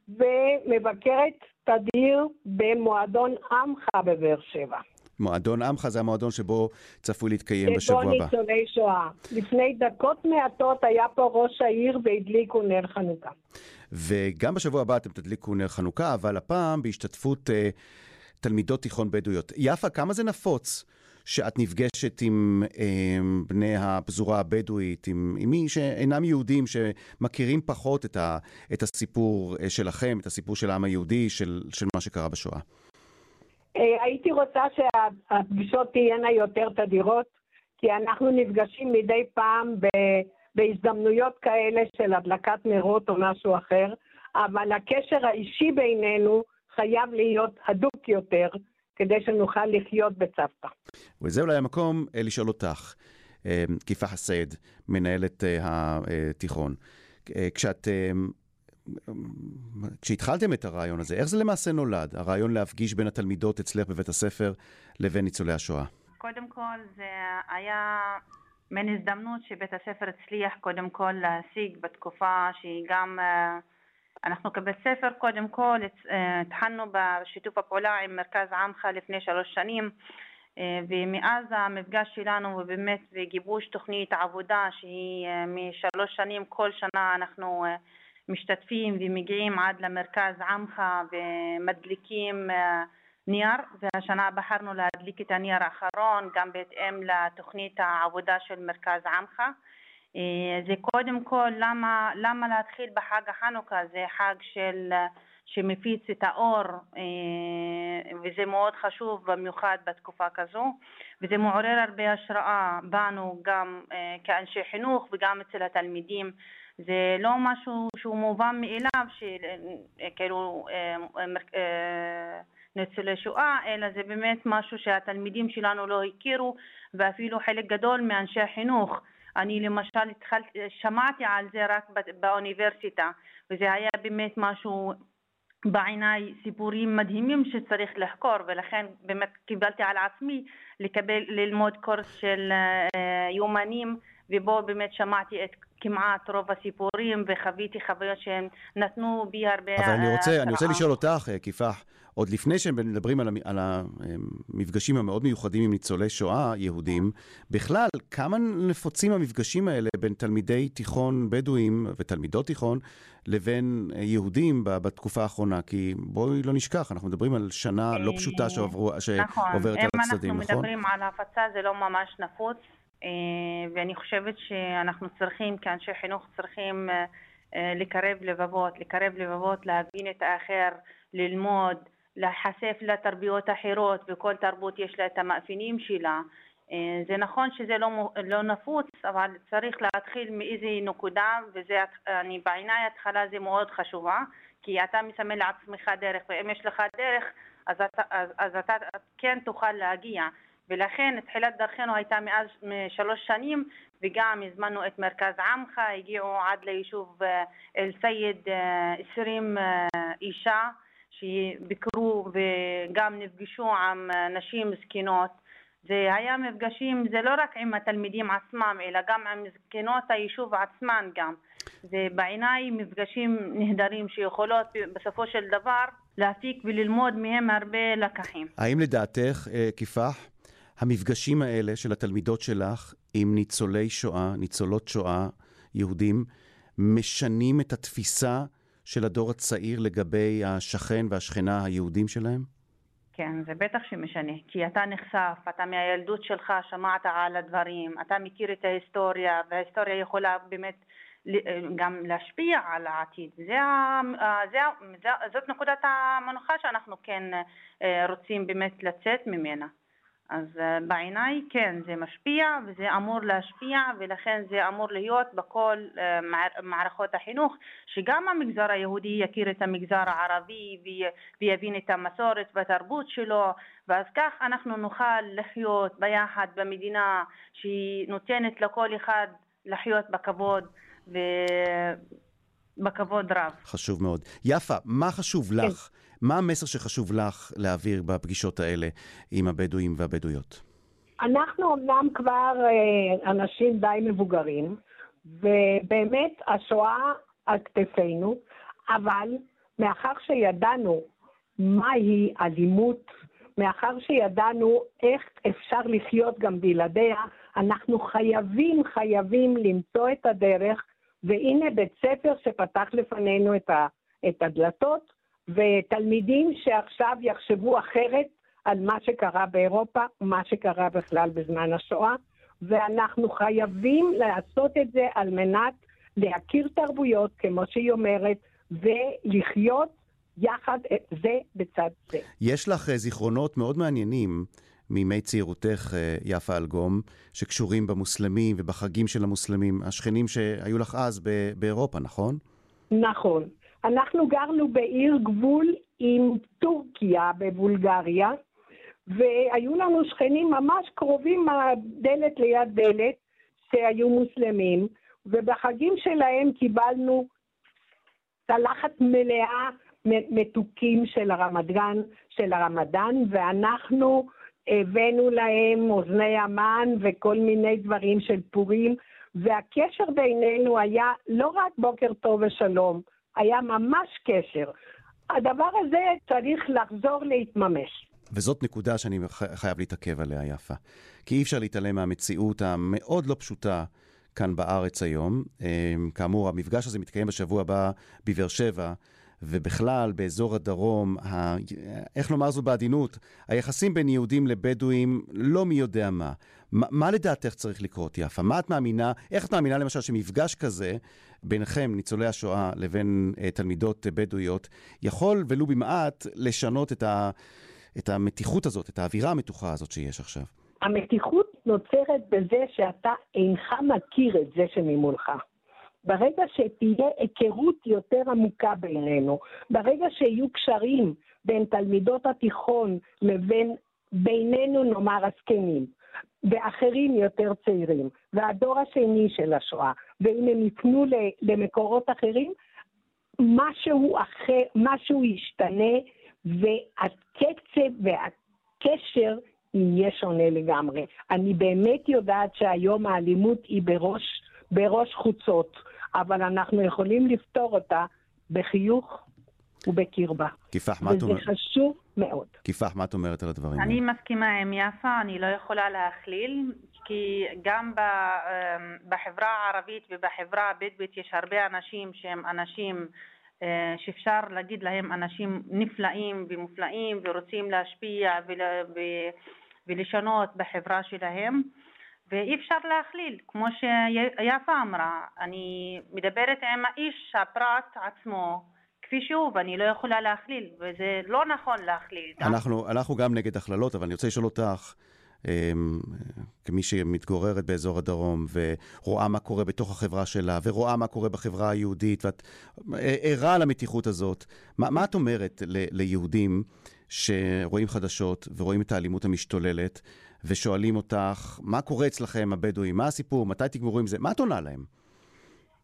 ומבקרת תדיר במועדון עמך בבאר שבע. מועדון עמך זה המועדון שבו צפוי להתקיים בשבוע שבו הבא. ניצולי שואה. לפני דקות מעטות היה פה ראש העיר והדליקו נר חנוכה. וגם בשבוע הבא אתם תדליקו נר חנוכה, אבל הפעם בהשתתפות אה, תלמידות תיכון בדואיות. יפה, כמה זה נפוץ שאת נפגשת עם אה, בני הפזורה הבדואית, עם, עם מי שאינם יהודים, שמכירים פחות את, ה, את הסיפור אה, שלכם, את הסיפור של העם היהודי, של, של מה שקרה בשואה? אה, הייתי רוצה שהפגישות תהיינה יותר תדירות, כי אנחנו נפגשים מדי פעם ב... בהזדמנויות כאלה של הדלקת נרות או משהו אחר, אבל הקשר האישי בינינו חייב להיות הדוק יותר, כדי שנוכל לחיות בצוותא. וזה אולי המקום אה, לשאול אותך, אה, כיפה חסד, מנהלת אה, התיכון. כשאת... כשהתחלתם את הרעיון הזה, איך זה למעשה נולד, הרעיון להפגיש בין התלמידות אצלך בבית הספר לבין ניצולי השואה? קודם כל זה היה מין הזדמנות שבית הספר הצליח קודם כל להשיג בתקופה שהיא גם, אנחנו כבית ספר קודם כל התחלנו בשיתוף הפעולה עם מרכז עמך לפני שלוש שנים ומאז המפגש שלנו ובאמת בגיבוש תוכנית עבודה שהיא משלוש שנים כל שנה אנחנו משתתפים ומגיעים עד למרכז עמך ומדליקים נייר והשנה בחרנו להדליק את הנייר האחרון גם בהתאם לתוכנית העבודה של מרכז עמך. זה קודם כל למה, למה להתחיל בחג החנוכה זה חג של שמפיץ את האור וזה מאוד חשוב במיוחד בתקופה כזו וזה מעורר הרבה השראה בנו גם כאנשי חינוך וגם אצל התלמידים זה לא משהו שהוא מובן מאליו שכאילו ניצולי שואה, אלא זה באמת משהו שהתלמידים שלנו לא הכירו, ואפילו חלק גדול מאנשי החינוך. אני למשל התחלתי, שמעתי על זה רק באוניברסיטה, וזה היה באמת משהו בעיניי סיפורים מדהימים שצריך לחקור, ולכן באמת קיבלתי על עצמי לקבל, ללמוד קורס של uh, יומנים, ובו באמת שמעתי את כמעט רוב הסיפורים וחוויתי חוויות שהם נתנו בי הרבה... אבל אני רוצה, אני רוצה לשאול אותך, כיפח, עוד לפני שמדברים על, על המפגשים המאוד מיוחדים עם ניצולי שואה יהודים, בכלל, כמה נפוצים המפגשים האלה בין תלמידי תיכון בדואים ותלמידות תיכון לבין יהודים בתקופה האחרונה? כי בואי לא נשכח, אנחנו מדברים על שנה לא פשוטה שעוברו, שעוברת על הצדדים, נכון? אם אנחנו מדברים על הפצה זה לא ממש נפוץ. ואני חושבת שאנחנו צריכים, כאנשי חינוך, צריכים לקרב לבבות, לקרב לבבות, להבין את האחר, ללמוד, להיחשף לתרבויות אחרות, וכל תרבות יש לה את המאפיינים שלה. זה נכון שזה לא, לא נפוץ, אבל צריך להתחיל מאיזה נקודה, וזה, אני, בעיניי התחלה זה מאוד חשובה, כי אתה מסמן לעצמך דרך, ואם יש לך דרך, אז אתה, אז, אז אתה כן תוכל להגיע. ולכן תחילת דרכנו הייתה מאז שלוש שנים וגם הזמנו את מרכז עמך, הגיעו עד ליישוב אל-סייד 20 אישה שביקרו וגם נפגשו עם נשים זקנות. זה היה מפגשים, זה לא רק עם התלמידים עצמם, אלא גם עם זקנות היישוב עצמן גם. זה בעיניי מפגשים נהדרים שיכולות בסופו של דבר להפיק וללמוד מהם הרבה לקחים. האם לדעתך, כיפח, המפגשים האלה של התלמידות שלך עם ניצולי שואה, ניצולות שואה, יהודים, משנים את התפיסה של הדור הצעיר לגבי השכן והשכנה היהודים שלהם? כן, זה בטח שמשנה, כי אתה נחשף, אתה מהילדות שלך שמעת על הדברים, אתה מכיר את ההיסטוריה, וההיסטוריה יכולה באמת גם להשפיע על העתיד. זה, זה, זאת נקודת המנוחה שאנחנו כן רוצים באמת לצאת ממנה. אז בעיניי כן, זה משפיע וזה אמור להשפיע ולכן זה אמור להיות בכל מערכות החינוך שגם המגזר היהודי יכיר את המגזר הערבי ויבין את המסורת והתרבות שלו ואז כך אנחנו נוכל לחיות ביחד במדינה שהיא נותנת לכל אחד לחיות בכבוד ובכבוד רב. חשוב מאוד. יפה, מה חשוב לך? כן. מה המסר שחשוב לך להעביר בפגישות האלה עם הבדואים והבדואיות? אנחנו אמנם כבר אה, אנשים די מבוגרים, ובאמת השואה על כתפינו, אבל מאחר שידענו מהי אלימות, מאחר שידענו איך אפשר לחיות גם בלעדיה, אנחנו חייבים, חייבים למצוא את הדרך, והנה בית ספר שפתח לפנינו את, ה, את הדלתות, ותלמידים שעכשיו יחשבו אחרת על מה שקרה באירופה ומה שקרה בכלל בזמן השואה, ואנחנו חייבים לעשות את זה על מנת להכיר תרבויות, כמו שהיא אומרת, ולחיות יחד זה בצד זה. יש לך אה, זיכרונות מאוד מעניינים מימי צעירותך, אה, יפה אלגום, שקשורים במוסלמים ובחגים של המוסלמים, השכנים שהיו לך אז באירופה, נכון? נכון. אנחנו גרנו בעיר גבול עם טורקיה בבולגריה, והיו לנו שכנים ממש קרובים דלת ליד דלת, שהיו מוסלמים, ובחגים שלהם קיבלנו צלחת מלאה מתוקים של הרמדאן, של הרמדאן, ואנחנו הבאנו להם אוזני המן וכל מיני דברים של פורים, והקשר בינינו היה לא רק בוקר טוב ושלום, היה ממש קשר. הדבר הזה צריך לחזור להתממש. וזאת נקודה שאני חייב להתעכב עליה, יפה. כי אי אפשר להתעלם מהמציאות המאוד לא פשוטה כאן בארץ היום. אמ, כאמור, המפגש הזה מתקיים בשבוע הבא בבאר שבע. ובכלל באזור הדרום, ה... איך לומר זו בעדינות, היחסים בין יהודים לבדואים לא מי יודע מה. מה, מה לדעתך צריך לקרות, יפה? מה את מאמינה, איך את מאמינה למשל שמפגש כזה ביניכם, ניצולי השואה, לבין uh, תלמידות בדואיות, יכול ולו במעט לשנות את, ה, את המתיחות הזאת, את האווירה המתוחה הזאת שיש עכשיו? המתיחות נוצרת בזה שאתה אינך מכיר את זה שממולך. ברגע שתהיה היכרות יותר עמוקה בינינו, ברגע שיהיו קשרים בין תלמידות התיכון לבין בינינו נאמר הזקנים, ואחרים יותר צעירים, והדור השני של השואה, ואם הם יפנו למקורות אחרים, משהו אחר, משהו ישתנה, והקצב והקשר יהיה שונה לגמרי. אני באמת יודעת שהיום האלימות היא בראש, בראש חוצות. אבל אנחנו יכולים לפתור אותה בחיוך ובקרבה. כיפח, מה את אומרת? וזה חשוב מאוד. כיפח, מה את אומרת על הדברים האלה? אני מסכימה עם יפה, אני לא יכולה להכליל, כי גם אמ, בחברה הערבית ובחברה הבדואית יש הרבה אנשים שהם אנשים אה, שאפשר להגיד להם אנשים נפלאים ומופלאים ורוצים להשפיע ולשנות בחברה שלהם. ואי אפשר להכליל, כמו שיפה אמרה, אני מדברת עם האיש, הפרט עצמו, כפי שהוא, ואני לא יכולה להכליל, וזה לא נכון להכליל. אנחנו, אנחנו גם נגד הכללות, אבל אני רוצה לשאול אותך, אמ, כמי שמתגוררת באזור הדרום ורואה מה קורה בתוך החברה שלה, ורואה מה קורה בחברה היהודית, ואת ערה למתיחות הזאת, מה, מה את אומרת ל, ליהודים שרואים חדשות ורואים את האלימות המשתוללת, ושואלים אותך, מה קורה אצלכם הבדואים, מה הסיפור, מתי תגמרו עם זה, מה את עונה להם?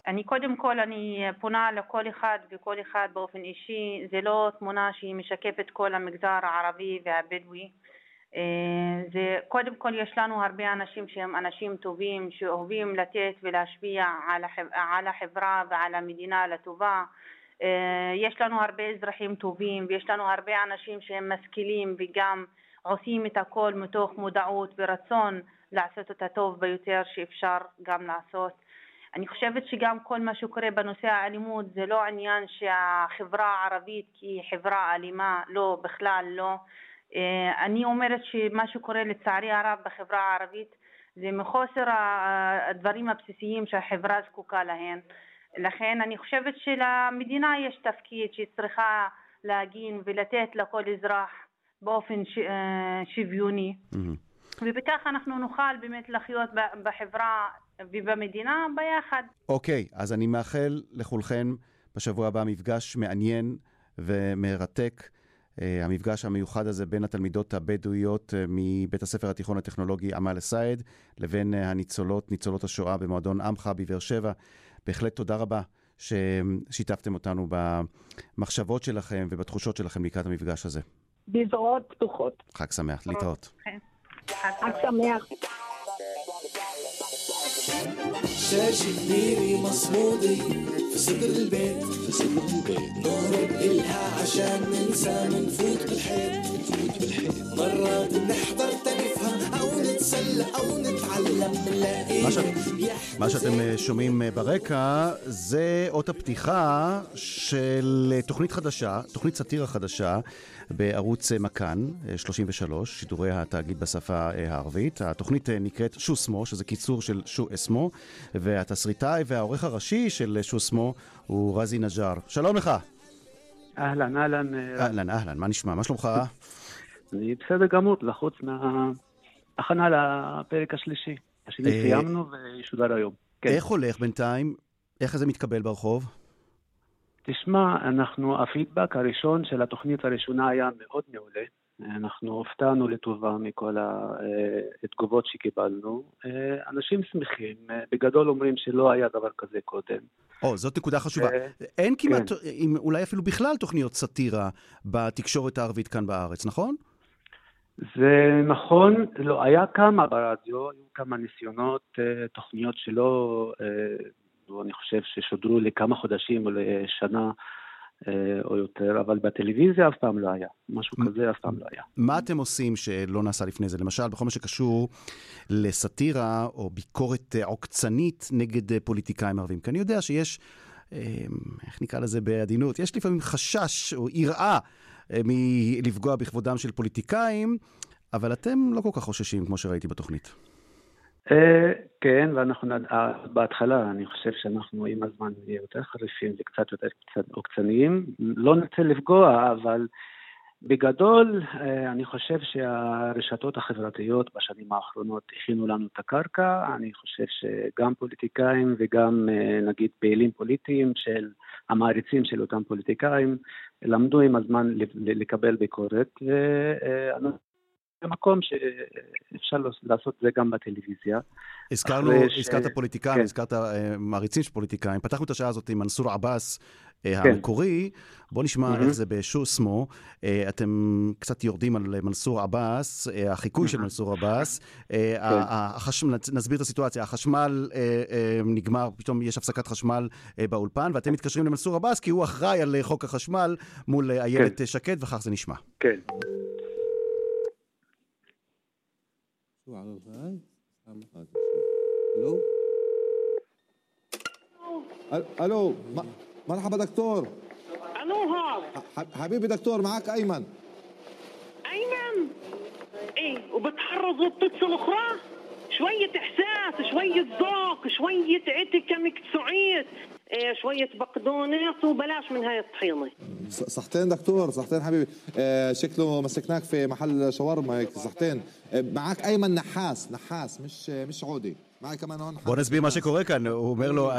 אני קודם כל, אני פונה לכל אחד וכל אחד באופן אישי, זה לא תמונה שהיא משקפת כל המגזר הערבי והבדואי. אה, זה, קודם כל יש לנו הרבה אנשים שהם אנשים טובים, שאוהבים לתת ולהשפיע על, החב, על החברה ועל המדינה לטובה. אה, יש לנו הרבה אזרחים טובים ויש לנו הרבה אנשים שהם משכילים וגם עושים את הכל מתוך מודעות ורצון לעשות את הטוב ביותר שאפשר גם לעשות. אני חושבת שגם כל מה שקורה בנושא האלימות זה לא עניין שהחברה הערבית היא חברה אלימה, לא, בכלל לא. אה, אני אומרת שמה שקורה לצערי הרב בחברה הערבית זה מחוסר הדברים הבסיסיים שהחברה זקוקה להן. לכן אני חושבת שלמדינה יש תפקיד שהיא צריכה להגין ולתת לכל אזרח באופן ש, אה, שוויוני. ובכך אנחנו נוכל באמת לחיות בחברה ובמדינה ביחד. אוקיי, okay, אז אני מאחל לכולכן בשבוע הבא מפגש מעניין ומרתק. Uh, המפגש המיוחד הזה בין התלמידות הבדואיות uh, מבית הספר התיכון הטכנולוגי עמל א-סייד לבין uh, הניצולות, ניצולות השואה במועדון עמך בבאר שבע. בהחלט תודה רבה ששיתפתם אותנו במחשבות שלכם ובתחושות שלכם לקראת המפגש הזה. בזרועות פתוחות. חג שמח, להתראות. חג שמח. شاشة كبيرة مصمودة في صدر البيت في صدر البيت نهرب إلها عشان ننسى منفوت بالحيط منفوت بالحيط مرات بنحضر تنفهم מה שאתם אה, שומעים אה, ברקע זה אות הפתיחה של אה, תוכנית חדשה, תוכנית סאטירה חדשה בערוץ מכאן 33, שידורי התאגיד בשפה הערבית. התוכנית נקראת שוסמו, שזה קיצור של שו אסמו, והתסריטאי והעורך הראשי של שוסמו הוא רזי נג'אר. שלום לך. אהלן, אהלן. אהלן, אהלן, מה נשמע? מה שלומך? אני בסדר גמור, לחוץ מה... מההכנה לפרק השלישי. השני סיימנו וישודר היום. כן. איך הולך בינתיים? איך זה מתקבל ברחוב? תשמע, אנחנו, הפידבק הראשון של התוכנית הראשונה היה מאוד מעולה. אנחנו הופתענו לטובה מכל התגובות שקיבלנו. אנשים שמחים, בגדול אומרים שלא היה דבר כזה קודם. או, זאת נקודה חשובה. אין כמעט, כן. אולי אפילו בכלל תוכניות סאטירה בתקשורת הערבית כאן בארץ, נכון? זה נכון, לא, היה כמה ברדיו, היו כמה ניסיונות, תוכניות שלא, אני חושב ששודרו לכמה חודשים או לשנה או יותר, אבל בטלוויזיה אף פעם לא היה. משהו כזה אף פעם לא היה. מה אתם עושים שלא נעשה לפני זה? למשל, בכל מה שקשור לסאטירה או ביקורת עוקצנית נגד פוליטיקאים ערבים. כי אני יודע שיש, איך נקרא לזה בעדינות, יש לפעמים חשש או יראה מלפגוע בכבודם של פוליטיקאים, אבל אתם לא כל כך חוששים, כמו שראיתי בתוכנית. כן, ואנחנו בהתחלה, אני חושב שאנחנו עם הזמן נהיה יותר חריפים וקצת יותר עוקצניים. לא נרצה לפגוע, אבל בגדול, אני חושב שהרשתות החברתיות בשנים האחרונות הכינו לנו את הקרקע. אני חושב שגם פוליטיקאים וגם נגיד פעילים פוליטיים של המעריצים של אותם פוליטיקאים למדו עם הזמן לקבל ביקורת. במקום שאפשר לעשות זה גם בטלוויזיה. הזכרנו, ש... הזכרת פוליטיקאים, כן. הזכרת uh, מעריצים של פוליטיקאים. פתחנו את השעה הזאת עם מנסור עבאס אה, כן. המקורי. בואו נשמע mm-hmm. איך זה בשוסמו. אה, אתם קצת יורדים על אה, מנסור עבאס, החיקוי של מנסור עבאס. כן. נסביר את הסיטואציה, החשמל נגמר, פתאום יש הפסקת חשמל באולפן, ואתם כן. מתקשרים למנסור עבאס כי הוא אחראי על חוק החשמל מול איילת שקד, וכך זה נשמע. כן. הלו, הלו, מה? مرحبا دكتور. ألو حبيبي دكتور معك أيمن. أيمن؟ إيه وبتحرض وبتتصل أخرى شوية إحساس شوية ذوق شوية اتيكا سعيد إيه شوية بقدونس وبلاش من هاي الطحينة. صحتين دكتور صحتين حبيبي. آه شكله مسكناك في محل شاورما هيك صحتين. آه معك أيمن نحاس نحاس مش مش عودي. בוא נסביר מה שקורה כאן, הוא אומר לו,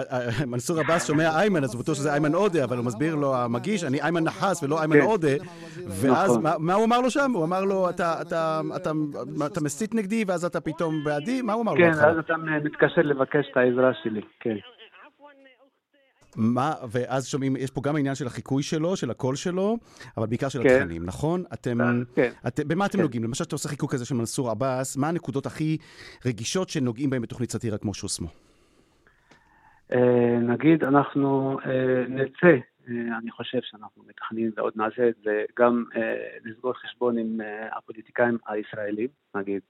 מנסור עבאס שומע איימן, אז הוא בטוח שזה איימן עודה, אבל הוא מסביר לו, המגיש, אני איימן נחס ולא איימן עודה, ואז מה הוא אמר לו שם? הוא אמר לו, אתה מסית נגדי, ואז אתה פתאום בעדי? מה הוא אמר לו? כן, אז אתה מתקשר לבקש את העזרה שלי, כן. מה, ואז שומעים, יש פה גם העניין של החיקוי שלו, של הקול שלו, אבל בעיקר של כן. התכנים, נכון? אתם, כן. את, במה אתם כן. נוגעים? למשל, שאתה עושה חיקוי כזה של מנסור עבאס, מה הנקודות הכי רגישות שנוגעים בהן בתוכנית סאטירה כמו שוסמו? אה, נגיד, אנחנו אה, נרצה אה, אני חושב שאנחנו מתכננים ועוד נעשה את זה, גם אה, לסגור חשבון עם אה, הפוליטיקאים הישראלים, נגיד,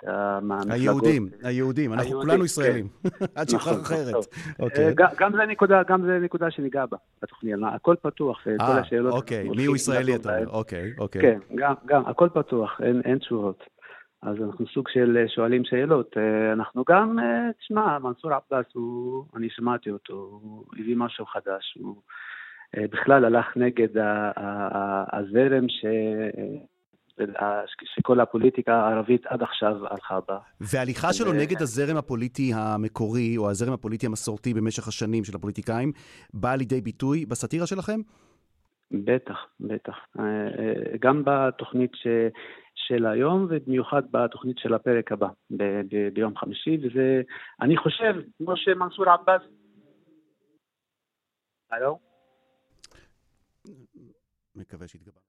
מהמפלגות. היהודים, היהודים, אנחנו כולנו ישראלים, עד שיוכח נכון, אחרת. אוקיי. גם זה נקודה, גם זה נקודה שניגע בה בתוכנית, הכל פתוח, כל השאלות. אוקיי, מי הוא ישראלי אתה אומר, אוקיי, אוקיי. כן, גם, הכל פתוח, אין תשובות. אז אנחנו סוג של שואלים שאלות. אנחנו גם, תשמע, מנסור עבאס, אני שמעתי אותו, הוא הביא משהו חדש, הוא... בכלל הלך נגד הזרם ש... שכל הפוליטיקה הערבית עד עכשיו הלכה בה. והליכה שלו נגד הזרם הפוליטי המקורי, או הזרם הפוליטי המסורתי במשך השנים של הפוליטיקאים, באה לידי ביטוי בסאטירה שלכם? בטח, בטח. גם בתוכנית ש... של היום, ובמיוחד בתוכנית של הפרק הבא, ב- ב- ביום חמישי, וזה, אני חושב, כמו שמנסור עבאס... הלו? מקווה שיתגבר.